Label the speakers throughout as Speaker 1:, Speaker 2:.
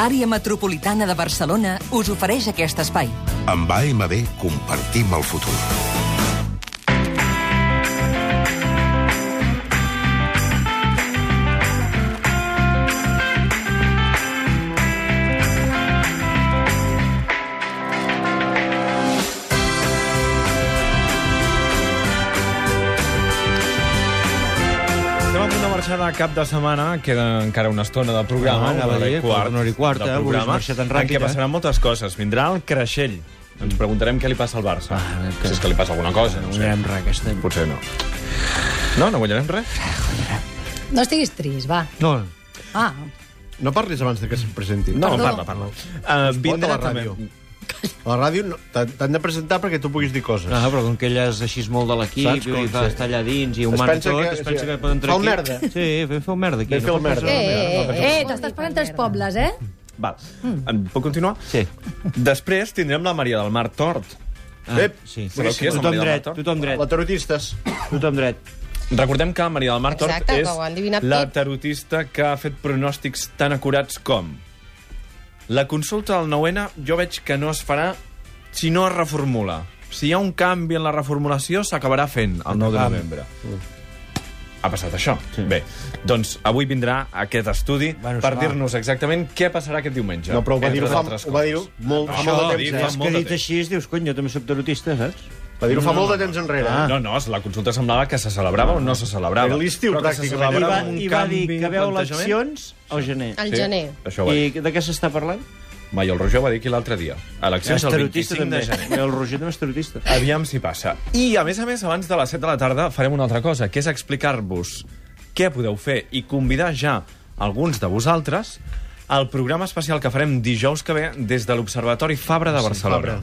Speaker 1: Àrea Metropolitana de Barcelona us ofereix aquest espai.
Speaker 2: Amb AMB compartim el futur.
Speaker 3: Estem a punt de cap de setmana, queda encara una estona de programa,
Speaker 4: Ah, anava
Speaker 3: una hora i quart,
Speaker 4: una hora i quart,
Speaker 3: de
Speaker 4: eh?
Speaker 3: Programa,
Speaker 4: tan
Speaker 3: en
Speaker 4: ràpid,
Speaker 3: què
Speaker 4: eh?
Speaker 3: passaran moltes coses. Vindrà el Creixell. Ens preguntarem què li passa al Barça.
Speaker 4: Ah, que-
Speaker 3: Si és que li passa alguna cosa,
Speaker 4: No
Speaker 3: no sé.
Speaker 4: guanyarem res aquest any.
Speaker 3: Potser no. No, no guanyarem res?
Speaker 5: No estiguis trist, va.
Speaker 4: No,
Speaker 5: Ah,
Speaker 6: No parlis abans de que se'n presenti.
Speaker 3: No,
Speaker 5: Perdó.
Speaker 3: parla, parla. Uh, vindrà
Speaker 6: la
Speaker 3: també...
Speaker 6: ràdio. A la ràdio no- t'han de presentar perquè tu puguis dir coses.
Speaker 4: ah, però com que ella és així molt de l'equip i va
Speaker 6: ser?
Speaker 4: estar allà dins i ho
Speaker 6: Es
Speaker 4: mana
Speaker 6: pensa
Speaker 4: tot,
Speaker 6: que-
Speaker 4: es pensa
Speaker 6: sí.
Speaker 4: que pot entrar
Speaker 6: Fa
Speaker 4: aquí.
Speaker 6: un merda.
Speaker 4: Sí, vam fer un merda aquí.
Speaker 6: Vam fer el
Speaker 4: pot
Speaker 6: merda.
Speaker 4: passar-
Speaker 5: eh, eh, eh, t'estàs pagant tres pobles, eh?
Speaker 3: Val. Mm. Puc continuar?
Speaker 4: Sí.
Speaker 3: Després tindrem la Maria del Mar Tort.
Speaker 4: Ah,
Speaker 6: Ep,
Speaker 4: sí.
Speaker 3: sabeu qui és la
Speaker 4: Tothom
Speaker 3: Maria del
Speaker 4: dret,
Speaker 3: Mar Tort?
Speaker 4: tothom dret,
Speaker 6: La tarotistes.
Speaker 4: tothom dret.
Speaker 3: Recordem que Maria del Mar Tort
Speaker 7: Exacte,
Speaker 3: és la tarotista que ha fet pronòstics tan acurats com la consulta del 9-N jo veig que no es farà si no es reformula. Si hi ha un canvi en la reformulació, s'acabarà fent el 9 de novembre. Ha passat això. Sí. Bé, doncs avui vindrà aquest estudi
Speaker 4: Bueno,
Speaker 3: per dir-nos exactament què passarà aquest diumenge.
Speaker 6: No, però ho va dir-ho
Speaker 3: entre
Speaker 6: fa, ho va dir molt, fa
Speaker 3: Això,
Speaker 6: molt de
Speaker 3: dir
Speaker 6: temps.
Speaker 3: fa
Speaker 6: Eh?
Speaker 4: És que dit així, dius, cony, jo també soc tarotista, saps?
Speaker 6: Va dir-ho fa molt de temps enrere.
Speaker 4: Ah.
Speaker 6: eh?
Speaker 3: No, no, la consulta semblava que se celebrava o no se celebrava.
Speaker 6: Era l'estiu, pràcticament.
Speaker 4: I va, i va dir que
Speaker 3: de
Speaker 4: veu eleccions al gener.
Speaker 7: Al
Speaker 3: Sí,
Speaker 7: gener.
Speaker 3: Això ho va dir.
Speaker 4: I de què s'està parlant?
Speaker 3: Mai, el Roger ho va dir aquí l'altre dia. Eleccions el 25 de gener.
Speaker 4: El Roger també és tarotista.
Speaker 3: Aviam si passa. I, a més a més, abans de les 7 de la tarda farem una altra cosa, que és explicar-vos què podeu fer i convidar ja alguns de vosaltres al programa especial que farem dijous que ve des de l'Observatori Fabra de Barcelona.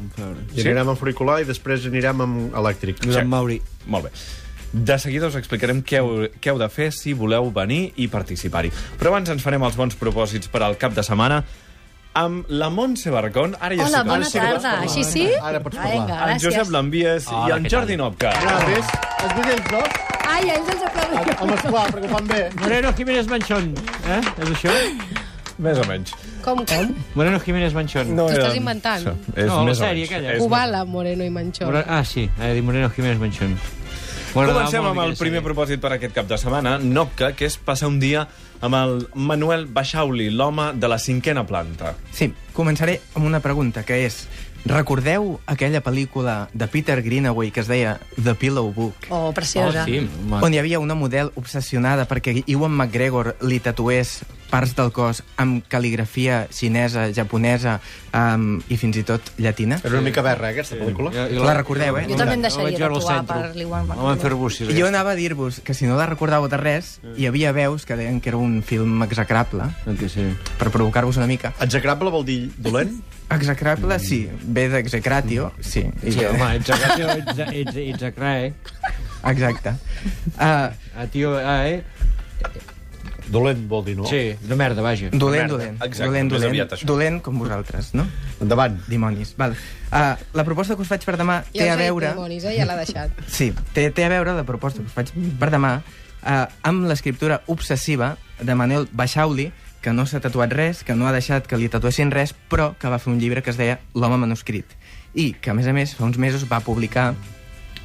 Speaker 6: I anirem amb auricular i després anirem amb elèctric.
Speaker 4: Josep Mauri.
Speaker 3: Molt bé. De seguida us explicarem què heu, què heu de fer si voleu venir i participar-hi. Però abans ens farem els bons propòsits per al cap de setmana amb la Montse Barcón. Ara ja
Speaker 5: Hola, bona
Speaker 6: sí
Speaker 5: tarda.
Speaker 6: parlar.
Speaker 5: Així sí?
Speaker 6: Ara pots parlar.
Speaker 5: Vinga,
Speaker 3: En Josep
Speaker 5: gràcies.
Speaker 3: Lambies i en Jordi Nopka.
Speaker 6: Ja, ves? Els vedells, no?
Speaker 5: Ai, ells els aplaudeixen.
Speaker 6: Home, esclar, perquè ho fan bé.
Speaker 4: Moreno Jiménez Manchón. Eh? És això?
Speaker 3: Més o menys.
Speaker 7: Com, com?
Speaker 4: Moreno Jiménez Manchón.
Speaker 3: No
Speaker 7: T'ho estàs inventant?
Speaker 3: Això, És
Speaker 4: No, la
Speaker 3: més o
Speaker 4: sèrie
Speaker 3: menys.
Speaker 4: aquella.
Speaker 3: És
Speaker 7: Cubala, Moreno i Manchón.
Speaker 4: More... Ah, sí, he dit Moreno Jiménez Manchón.
Speaker 3: Comencem amb el primer propòsit per aquest cap de setmana, Nopka, que és passar un dia amb el Manuel Baixauli, l'home de la cinquena planta.
Speaker 8: Sí, començaré amb una pregunta, que és... Recordeu aquella pel·lícula de Peter Greenaway que es deia The Pillow Book?
Speaker 5: Oh, preciosa.
Speaker 4: Oh, sí.
Speaker 8: On hi havia una model obsessionada perquè Ewan McGregor li tatués parts del cos amb cal·ligrafia xinesa, japonesa um, i fins i tot llatina?
Speaker 6: Era una mica verra, eh, aquesta pel·lícula.
Speaker 4: I- i
Speaker 8: La recordeu, eh?
Speaker 5: Jo també em
Speaker 4: La
Speaker 5: deixaria
Speaker 4: al
Speaker 5: tatuar per l'Iwan
Speaker 4: La fer bussis.
Speaker 8: Jo anava a dir-vos que si no la recordàveu de res, hi havia veus que deien que era un film execrable,
Speaker 4: Que sí.
Speaker 8: per provocar-vos una mica.
Speaker 6: Execrable vol dir dolent?
Speaker 8: Execrable, sí. Ve d'execratio, sí. I
Speaker 4: Sí,
Speaker 8: que-
Speaker 4: home, ets a, ets, a, ets, a, ets a crae.
Speaker 8: Exacte. Uh,
Speaker 4: A tio, ah, eh?
Speaker 6: Dolent vol dir, no?
Speaker 4: Sí, de merda, vaja.
Speaker 8: dolent,
Speaker 3: merda.
Speaker 8: dolent.
Speaker 3: Exacte,
Speaker 8: dolent,
Speaker 3: més
Speaker 8: dolent,
Speaker 3: aviat això.
Speaker 8: dolent com vosaltres, no?
Speaker 6: Endavant.
Speaker 8: Dimonis. Val. Uh, la proposta que us faig per demà
Speaker 7: Ja
Speaker 8: té
Speaker 7: us
Speaker 8: a
Speaker 7: dit
Speaker 8: veure...
Speaker 7: dimonis, eh? Ja l'ha deixat.
Speaker 8: Sí, té, té a veure la proposta que us faig per demà uh, amb l'escriptura obsessiva de Manuel Baixauli, que no s'ha tatuat res, que no ha deixat que li tatuessin res, però que va fer un llibre que es deia L'home manuscrit. I que, a més a més, fa uns mesos va publicar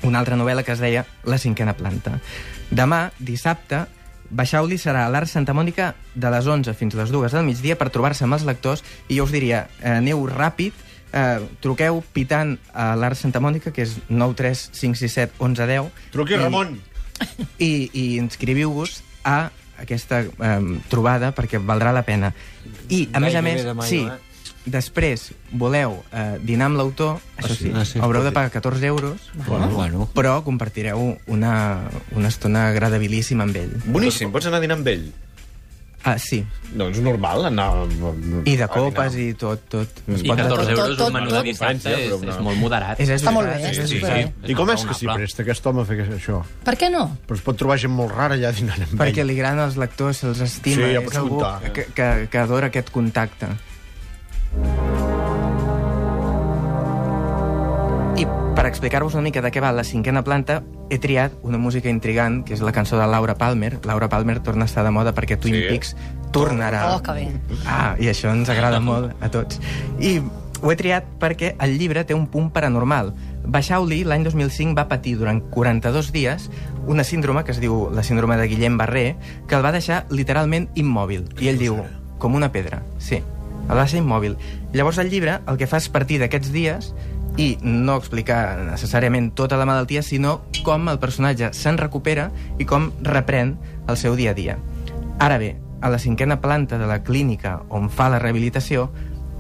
Speaker 8: una altra novel·la que es deia La cinquena planta. Demà, dissabte, Baixauli serà a l'Art Santa Mònica de les 11 fins a les 2 del migdia per trobar-se amb els lectors i jo us diria, eh, aneu ràpid, eh, truqueu pitant a l'Art Santa Mònica, que és 93567 1110.
Speaker 6: Truqui,
Speaker 8: I-
Speaker 6: Ramon.
Speaker 8: I, i inscriviu-vos a aquesta eh, trobada perquè valdrà la pena. I, a més a més, sí,
Speaker 4: eh?
Speaker 8: Després voleu eh, dinar amb l'autor, això sí,
Speaker 4: Ah, sí.
Speaker 8: haureu de pagar 14 euros,
Speaker 4: Bueno, bueno.
Speaker 8: però compartireu una, una estona agradabilíssima amb ell.
Speaker 3: Boníssim, pots anar a dinar amb ell.
Speaker 8: Ah, sí.
Speaker 3: Doncs normal, anar...
Speaker 8: I de copes i tot, tot. Es
Speaker 9: I
Speaker 8: pot de
Speaker 9: 14
Speaker 8: tot.
Speaker 9: euros un menú de dissabte és,
Speaker 3: Però no.
Speaker 9: és molt moderat.
Speaker 8: És, és
Speaker 5: Està molt bé,
Speaker 8: és
Speaker 5: superbé.
Speaker 8: veritat.
Speaker 6: I com és que s'hi presta aquest home a fer això?
Speaker 5: Per què no?
Speaker 6: Però es pot trobar gent molt rara allà dinant amb
Speaker 8: Perquè
Speaker 6: ell.
Speaker 8: li agraden els lectors, se'ls estima,
Speaker 6: Sí, ja
Speaker 8: és
Speaker 6: pots
Speaker 8: algú
Speaker 6: comptar.
Speaker 8: que, que, que adora aquest contacte. I Per explicar-vos una mica de què va la cinquena planta, he triat una música intrigant, que és la cançó de Laura Palmer. Laura Palmer torna a estar de moda perquè Twin
Speaker 3: Sí.
Speaker 8: Peaks tornarà.
Speaker 5: Oh, que bé.
Speaker 8: Ah, i això ens agrada molt a tots. I ho he triat perquè el llibre té un punt paranormal. Baixauli, l'any 2005, va patir durant 42 dies una síndrome que es diu la síndrome de Guillem Barré, que el va deixar literalment immòbil. I ell diu, com una pedra. Sí, el va deixar immòbil. Llavors el llibre el que fa és partir d'aquests dies i no explicar necessàriament tota la malaltia, sinó com el personatge se'n recupera i com reprèn el seu dia a dia. Ara bé, a la cinquena planta de la clínica on fa la rehabilitació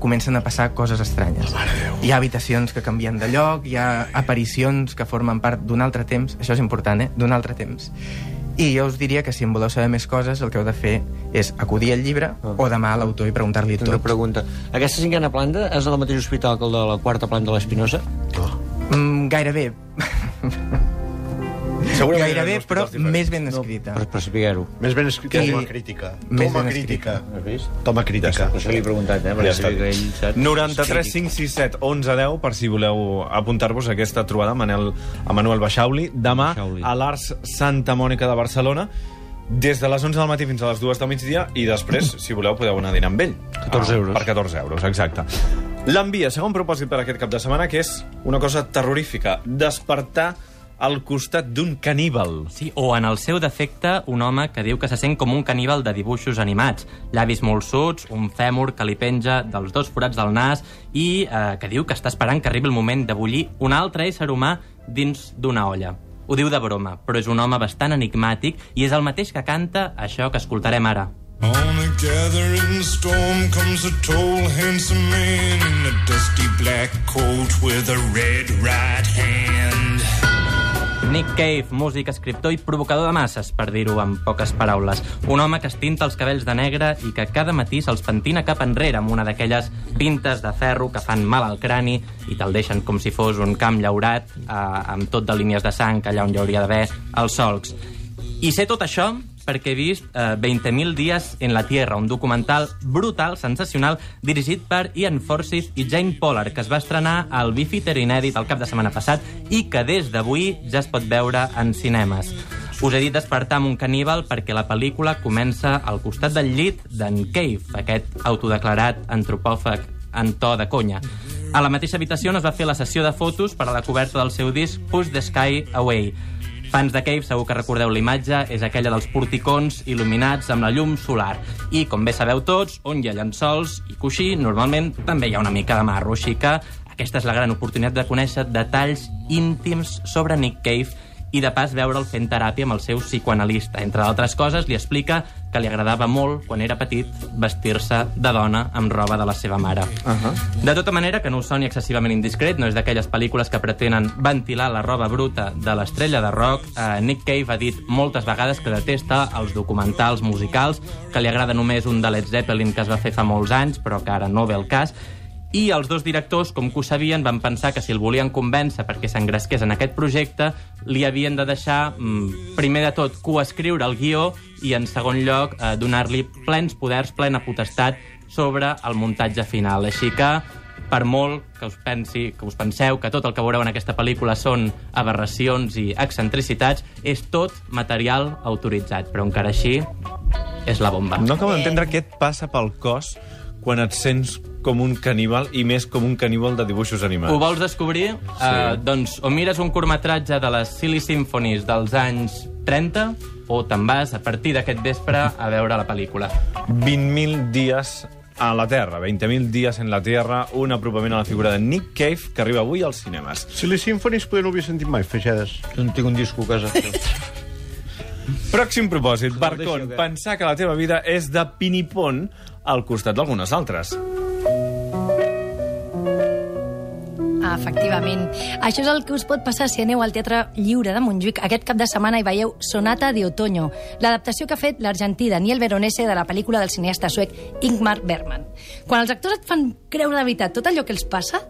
Speaker 8: comencen a passar coses estranyes. Hi ha habitacions que canvien de lloc, hi ha aparicions que formen part d'un altre temps, això és important, eh? d'un altre temps. I jo us diria que si en voleu saber més coses, el que heu de fer és acudir al llibre o demà a l'autor i preguntar-li
Speaker 4: Una
Speaker 8: tot.
Speaker 4: pregunta. Aquesta cinquena planta és al mateix hospital que el de la quarta planta de l'Espinosa?
Speaker 8: Mm, gairebé.
Speaker 3: Segurament
Speaker 8: Gairebé, però més ben escrita.
Speaker 4: Per, per saber-ho.
Speaker 6: Més ben escrita.
Speaker 8: I-
Speaker 6: Toma crítica.
Speaker 8: Més
Speaker 6: Toma crítica.
Speaker 4: Has vist?
Speaker 6: Toma crítica.
Speaker 4: Per això li he preguntat, eh? Per
Speaker 3: Ja
Speaker 4: que ell sap.
Speaker 3: 93 567 11 10 per si voleu apuntar-vos a aquesta trobada amb Manel, a Manuel Baixauli demà
Speaker 4: Baixauli.
Speaker 3: a l'Arts Santa Mònica de Barcelona des de les 11 del matí fins a les 2 del migdia i després, si voleu, podeu anar a dinar amb ell.
Speaker 4: 14
Speaker 3: Ah,
Speaker 4: euros.
Speaker 3: Per 14 euros, exacte. L'envia, segon propòsit per aquest cap de setmana, que és una cosa terrorífica, despertar al costat d'un caníbal.
Speaker 9: Sí, o en el seu defecte, un home que diu que se sent com un caníbal de dibuixos animats. Llavis molt suts, un fèmur que li penja dels dos forats del nas i eh, que diu que està esperant que arribi el moment de bullir un altre ésser humà dins d'una olla. Ho diu de broma, però és un home bastant enigmàtic i és el mateix que canta això que escoltarem ara.
Speaker 10: On a gathering storm comes a tall, handsome man in a dusty black coat with a red right hand.
Speaker 9: Nick Cave, músic, escriptor i provocador de masses, per dir-ho en poques paraules. Un home que es tinta els cabells de negre i que cada matí se'ls pentina cap enrere amb una d'aquelles pintes de ferro que fan mal al crani i te'l deixen com si fos un camp llaurat eh, amb tot de línies de sang allà on hi hauria d'haver els solcs. I sé tot això perquè he vist eh, 20.000 dies en la Tierra, un documental brutal, sensacional, dirigit per Ian Forsyth i Jane Pollard, que es va estrenar al Beefeater inèdit el cap de setmana passat i que des d'avui ja es pot veure en cinemes. Us he dit despertar amb un caníbal perquè la pel·lícula comença al costat del llit d'en Cave, aquest autodeclarat antropòfag en to de conya. A la mateixa habitació on es va fer la sessió de fotos per a la coberta del seu disc Push the Sky Away. Fans de Cave, segur que recordeu l'imatge, és aquella dels porticons il·luminats amb la llum solar. I, com bé sabeu tots, on hi ha llençols i coixí, normalment també hi ha una mica de marro, així que aquesta és la gran oportunitat de conèixer detalls íntims sobre Nick Cave i de pas veure'l fent teràpia amb el seu psicoanalista. Entre altres coses, li explica que li agradava molt, quan era petit, vestir-se de dona amb roba de la seva mare. Uh -huh. De tota manera, que no us soni excessivament indiscret, no és d'aquelles pel·lícules que pretenen ventilar la roba bruta de l'estrella de rock. Eh, Nick Cave ha dit moltes vegades que detesta els documentals musicals, que li agrada només un de Led Zeppelin que es va fer fa molts anys, però que ara no ve el cas, i els dos directors, com que ho sabien, van pensar que si el volien convèncer perquè s'engresqués en aquest projecte, li havien de deixar, mm, primer de tot, coescriure el guió i, en segon lloc, eh, donar-li plens poders, plena potestat sobre el muntatge final. Així que, per molt que us, pensi, que us penseu que tot el que veureu en aquesta pel·lícula són aberracions i excentricitats, és tot material autoritzat, però encara així és la bomba.
Speaker 3: No acabo d'entendre què et passa pel cos quan et sents com un caníbal i més com un caníbal de dibuixos animats.
Speaker 9: Ho vols descobrir? Sí. Uh, doncs o mires un curtmetratge de les Silly Symphonies dels anys 30 o te'n vas a partir d'aquest vespre a veure la pel·lícula.
Speaker 3: 20.000 dies a la Terra, 20.000 dies en la Terra, un apropament a la figura de Nick Cave, que arriba avui als cinemes.
Speaker 6: Si les Symphonies poder no havia sentit mai, Feixedes.
Speaker 4: Jo no tinc un disco a casa.
Speaker 3: Pròxim propòsit, Barcon, pensar que la teva vida és de pinipon al costat d'algunes altres.
Speaker 5: Efectivament. Això és el que us pot passar si aneu al Teatre Lliure de Montjuïc. Aquest cap de setmana hi veieu Sonata de Otoño, l'adaptació que ha fet l'argentí Daniel Veronese de la pel·lícula del cineasta suec Ingmar Bergman. Quan els actors et fan creure de veritat tot allò que els passa,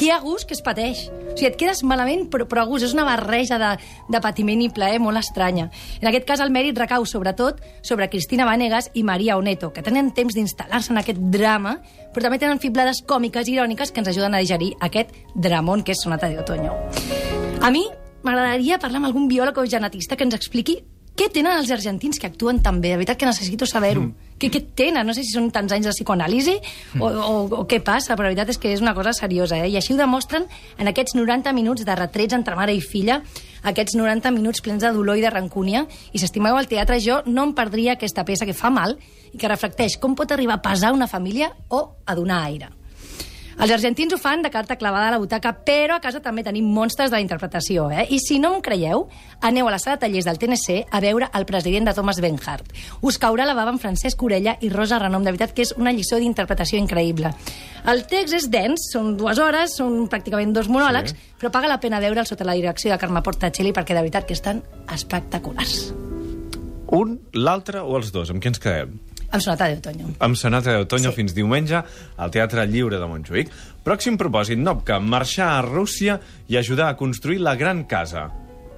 Speaker 5: que a gust que es pateix. O sigui, et quedes malament, però, però a gust. És una barreja de, de patiment i plaer molt estranya. En aquest cas, el mèrit recau sobretot sobre Cristina Vanegas i Maria Oneto, que tenen temps d'instal·lar-se en aquest drama, però també tenen fiblades còmiques i iròniques que ens ajuden a digerir aquest dramón que és Sonata de Otoño. A mi m'agradaria parlar amb algun biòleg o genetista que ens expliqui què tenen els argentins que actuen tan bé. De veritat que necessito saber-ho. Mm. Què, què tenen? No sé si són tants anys de psicoanàlisi o, o, o què passa, però la veritat és que és una cosa seriosa. Eh? I així ho demostren en aquests 90 minuts de retrets entre mare i filla, aquests 90 minuts plens de dolor i de rancúnia. I si estimeu el teatre, jo no em perdria aquesta peça que fa mal i que reflecteix com pot arribar a pesar una família o a donar aire. Els argentins ho fan de carta clavada a la butaca, però a casa també tenim monstres de la interpretació. Eh? I si no em creieu, aneu a la sala de tallers del TNC a veure el president de Thomas Benhart. Us caurà la bava amb Francesc Orella i Rosa Renom. De veritat que és una lliçó d'interpretació increïble. El text és dens, són dues hores, són pràcticament dos monòlegs, sí. però paga la pena veure'l sota la direcció de Carme Portacelli perquè de veritat que estan espectaculars.
Speaker 3: Un, l'altre o els dos? Amb qui ens quedem?
Speaker 5: Amb Sonata d'Otoño.
Speaker 3: Amb Sonata d'Otoño sí. fins diumenge al Teatre Lliure de Montjuïc. Pròxim propòsit, Nopca, marxar a Rússia i ajudar a construir la gran casa.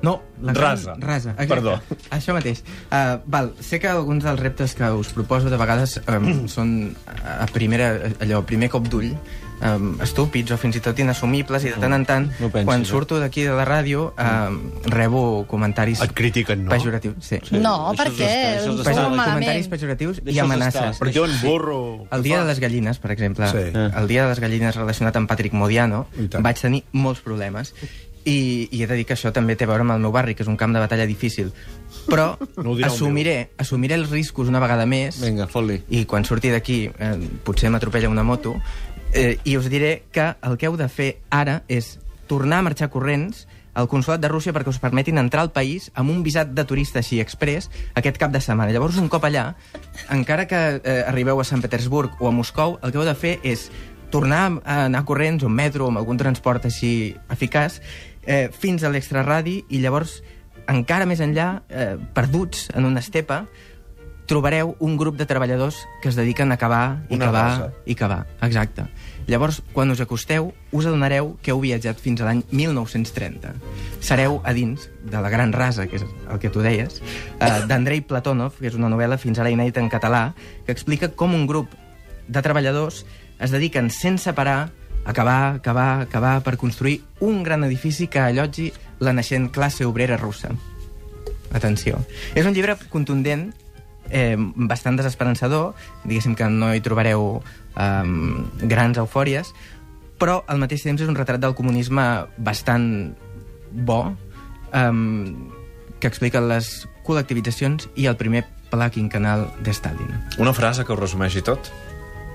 Speaker 8: No, la gran-
Speaker 3: Rasa.
Speaker 8: Rasa, exacte.
Speaker 3: Perdó.
Speaker 8: Això mateix. Uh, val, sé que alguns dels reptes que us proposo de vegades um, són a primera, allò, primer cop d'ull, um, estúpids o fins i tot inassumibles, i de tant en tant,
Speaker 6: no pensis,
Speaker 8: quan
Speaker 6: eh?
Speaker 8: surto d'aquí de la ràdio, um, rebo comentaris...
Speaker 6: Et critiquen, no?
Speaker 8: Pejoratius, sí.
Speaker 5: No, per què? Ho malament.
Speaker 8: comentaris pejoratius i amenaces.
Speaker 6: estar. Per diuen burro.
Speaker 8: El dia de les gallines, per exemple,
Speaker 6: Sí.
Speaker 8: el dia de les gallines relacionat amb Patrick Modiano, vaig tenir molts problemes. I, I he de dir que això també té a veure amb el meu barri, que és un camp de batalla difícil. Però
Speaker 6: No dirà el
Speaker 8: assumiré, assumiré els riscos una vegada més
Speaker 6: Vinga, fot-li.
Speaker 8: i quan surti d'aquí eh, potser m'atropella una moto eh, i us diré que el que heu de fer ara és tornar a marxar corrents al Consolat de Rússia perquè us permetin entrar al país amb un visat de turista així express aquest cap de setmana. Llavors, un cop allà, encara que eh, arribeu a Sant Petersburg o a Moscou, el que heu de fer és tornar a anar corrents o en metro o amb algun transport així eficaç eh, fins a l'extraradi i llavors encara més enllà, eh, perduts en una estepa, trobareu un grup de treballadors que es dediquen a cavar i
Speaker 6: Una
Speaker 8: cavar
Speaker 6: rasa.
Speaker 8: i cavar. Exacte. Llavors, quan us acosteu, us adonareu que heu viatjat fins a l'any 1930. Sereu a dins de la Gran Rasa, que és el que tu deies, eh, d'Andrei Platonov, que és una novel·la fins ara inèdita en català, que explica com un grup de treballadors es dediquen sense parar a cavar, cavar, cavar per construir un gran edifici que allotgi la naixent classe obrera russa. Atenció. És un llibre contundent, eh, bastant desesperançador, diguéssim que no hi trobareu eh, grans eufòries, però al mateix temps és un retrat del comunisme bastant bo, eh, que explica les col·lectivitzacions i el primer pla quinquenal de Stalin.
Speaker 3: Una frase que ho resumeixi tot.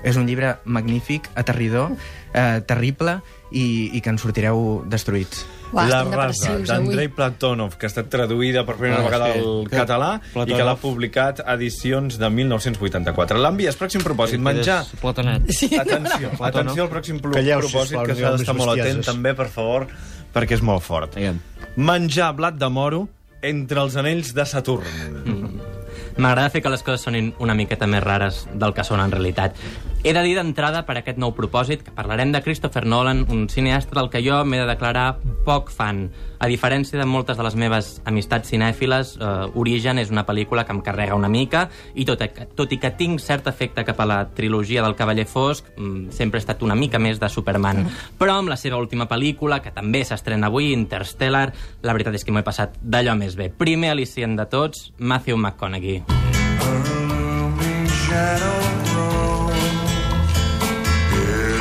Speaker 8: És un llibre magnífic, aterridor, eh, terrible i, i que en sortireu destruïts.
Speaker 5: Uau,
Speaker 3: la rasa d'Andrei. Platonov, que ha estat traduïda per primera
Speaker 6: Ah,
Speaker 3: vegada
Speaker 6: sí.
Speaker 3: al
Speaker 6: Que-
Speaker 3: català i
Speaker 6: Platonov.
Speaker 3: que l'ha publicat a edicions de 1984. L'envies, pròxim propòsit, menjar...
Speaker 4: Platonet.
Speaker 5: Sí,
Speaker 3: Atenció, atenció al pròxim
Speaker 6: Calleu,
Speaker 3: propòsit,
Speaker 6: sisplau,
Speaker 3: que
Speaker 6: no
Speaker 3: s'ha d'estar molt atent també, per favor, perquè és molt fort.
Speaker 4: Digue'm.
Speaker 3: Menjar blat de moro entre els anells de Saturn.
Speaker 9: M'agrada fer que les coses sonin una miqueta més rares del que són en realitat. He de dir d'entrada per aquest nou propòsit que parlarem de Christopher Nolan, un cineasta del que jo m'he de declarar poc fan. A diferència de moltes de les meves amistats cinèfiles, eh, Origen és una pel·lícula que em carrega una mica i tot, tot i que tinc cert efecte cap a la trilogia del Cavaller Fosc, mm, sempre he estat una mica més de Superman. Però amb la seva última pel·lícula, que també s'estrena avui, Interstellar, la veritat és que m'ho he passat d'allò més bé. Primer al·licient de tots, Matthew McConaughey.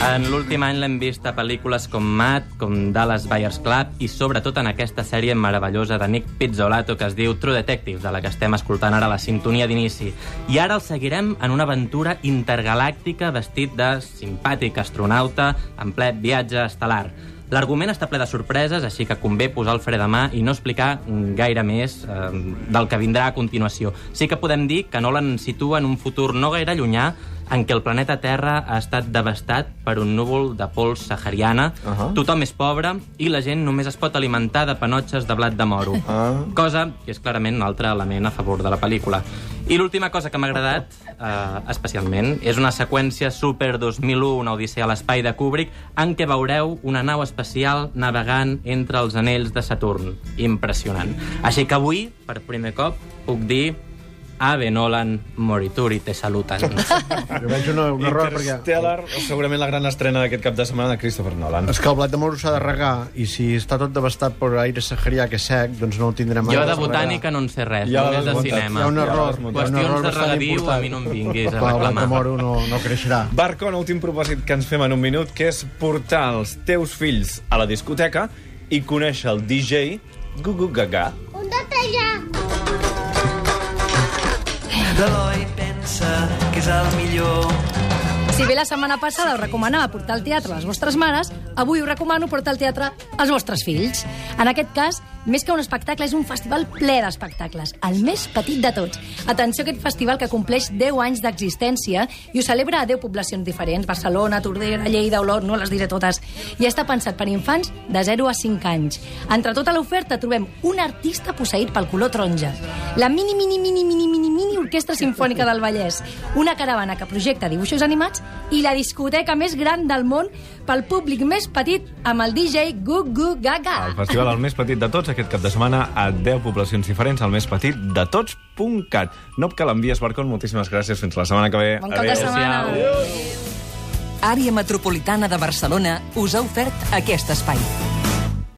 Speaker 9: En l'últim any l'hem vist a pel·lícules com Matt, com Dallas Buyers Club i sobretot en aquesta sèrie meravellosa de Nick Pizzolatto que es diu True Detective, de la que estem escoltant ara la sintonia d'inici. I ara el seguirem en una aventura intergalàctica vestit de simpàtic astronauta en ple viatge estel·lar. L'argument està ple de sorpreses, així que convé posar el fre de mà i no explicar gaire més eh, del que vindrà a continuació. Sí que podem dir que Nolan situa en un futur no gaire llunyà en què el planeta Terra ha estat devastat per un núvol de pols sahariana, uh -huh. tothom és pobre i la gent només es pot alimentar de panotxes de blat de moro.
Speaker 3: Ah.
Speaker 9: Cosa que és clarament un altre element a favor de la pel·lícula. I l'última cosa que m'ha agradat eh, especialment és una seqüència Super 2001, una odissea a l'espai de Kubrick, en què veureu una nau espacial navegant entre els anells de Saturn. Impressionant. Així que avui, per primer cop, puc dir Ave Nolan, morituri te saluten.
Speaker 6: Jo veig una, un error perquè...
Speaker 3: Interstellar, segurament la gran estrena d'aquest cap de setmana de Christopher Nolan.
Speaker 6: És que el blat de moro s'ha de regar i si està tot devastat per aire saharià que és sec, doncs no el tindrem
Speaker 9: jo
Speaker 6: mai.
Speaker 9: de botànica no en sé res,
Speaker 3: Ja
Speaker 9: només de cinema.
Speaker 6: Hi ha un error.
Speaker 3: Ja
Speaker 6: un
Speaker 9: Qüestions
Speaker 6: error
Speaker 9: de regadiu,
Speaker 6: important.
Speaker 9: a mi no em vinguis a
Speaker 6: El blat de
Speaker 9: reclamar.
Speaker 6: moro no, no creixerà.
Speaker 3: Barcon, últim propòsit que ens fem en un minut, que és portar els teus fills a la discoteca i conèixer el DJ Gugu Gaga.
Speaker 11: L'Eloi pensa que és el millor.
Speaker 5: Si bé la setmana passada us recomanava portar al teatre les vostres mares, avui us recomano portar al teatre els vostres fills. En aquest cas, més que un espectacle, és un festival ple d'espectacles, el més petit de tots. Atenció a aquest festival que compleix 10 anys d'existència i ho celebra a 10 poblacions diferents, Barcelona, Tordera, Lleida, Olot, no les diré totes. I està pensat per infants de 0 a 5 anys. Entre tota l'oferta trobem un artista posseït pel color taronja, la mini, mini, mini, mini, mini, mini Orquestra Simfònica del Vallès, una caravana que projecta dibuixos animats i la discoteca més gran del món pel públic més petit amb el DJ Gugu Gaga.
Speaker 3: El festival el més petit de tots, aquest cap de setmana a 10 poblacions diferents, el més petit de tots.cat. No que l'envies, Barcon, moltíssimes gràcies. Fins la setmana que ve.
Speaker 5: Bon cap de setmana.
Speaker 1: Àrea Metropolitana de Barcelona us ha ofert aquest espai.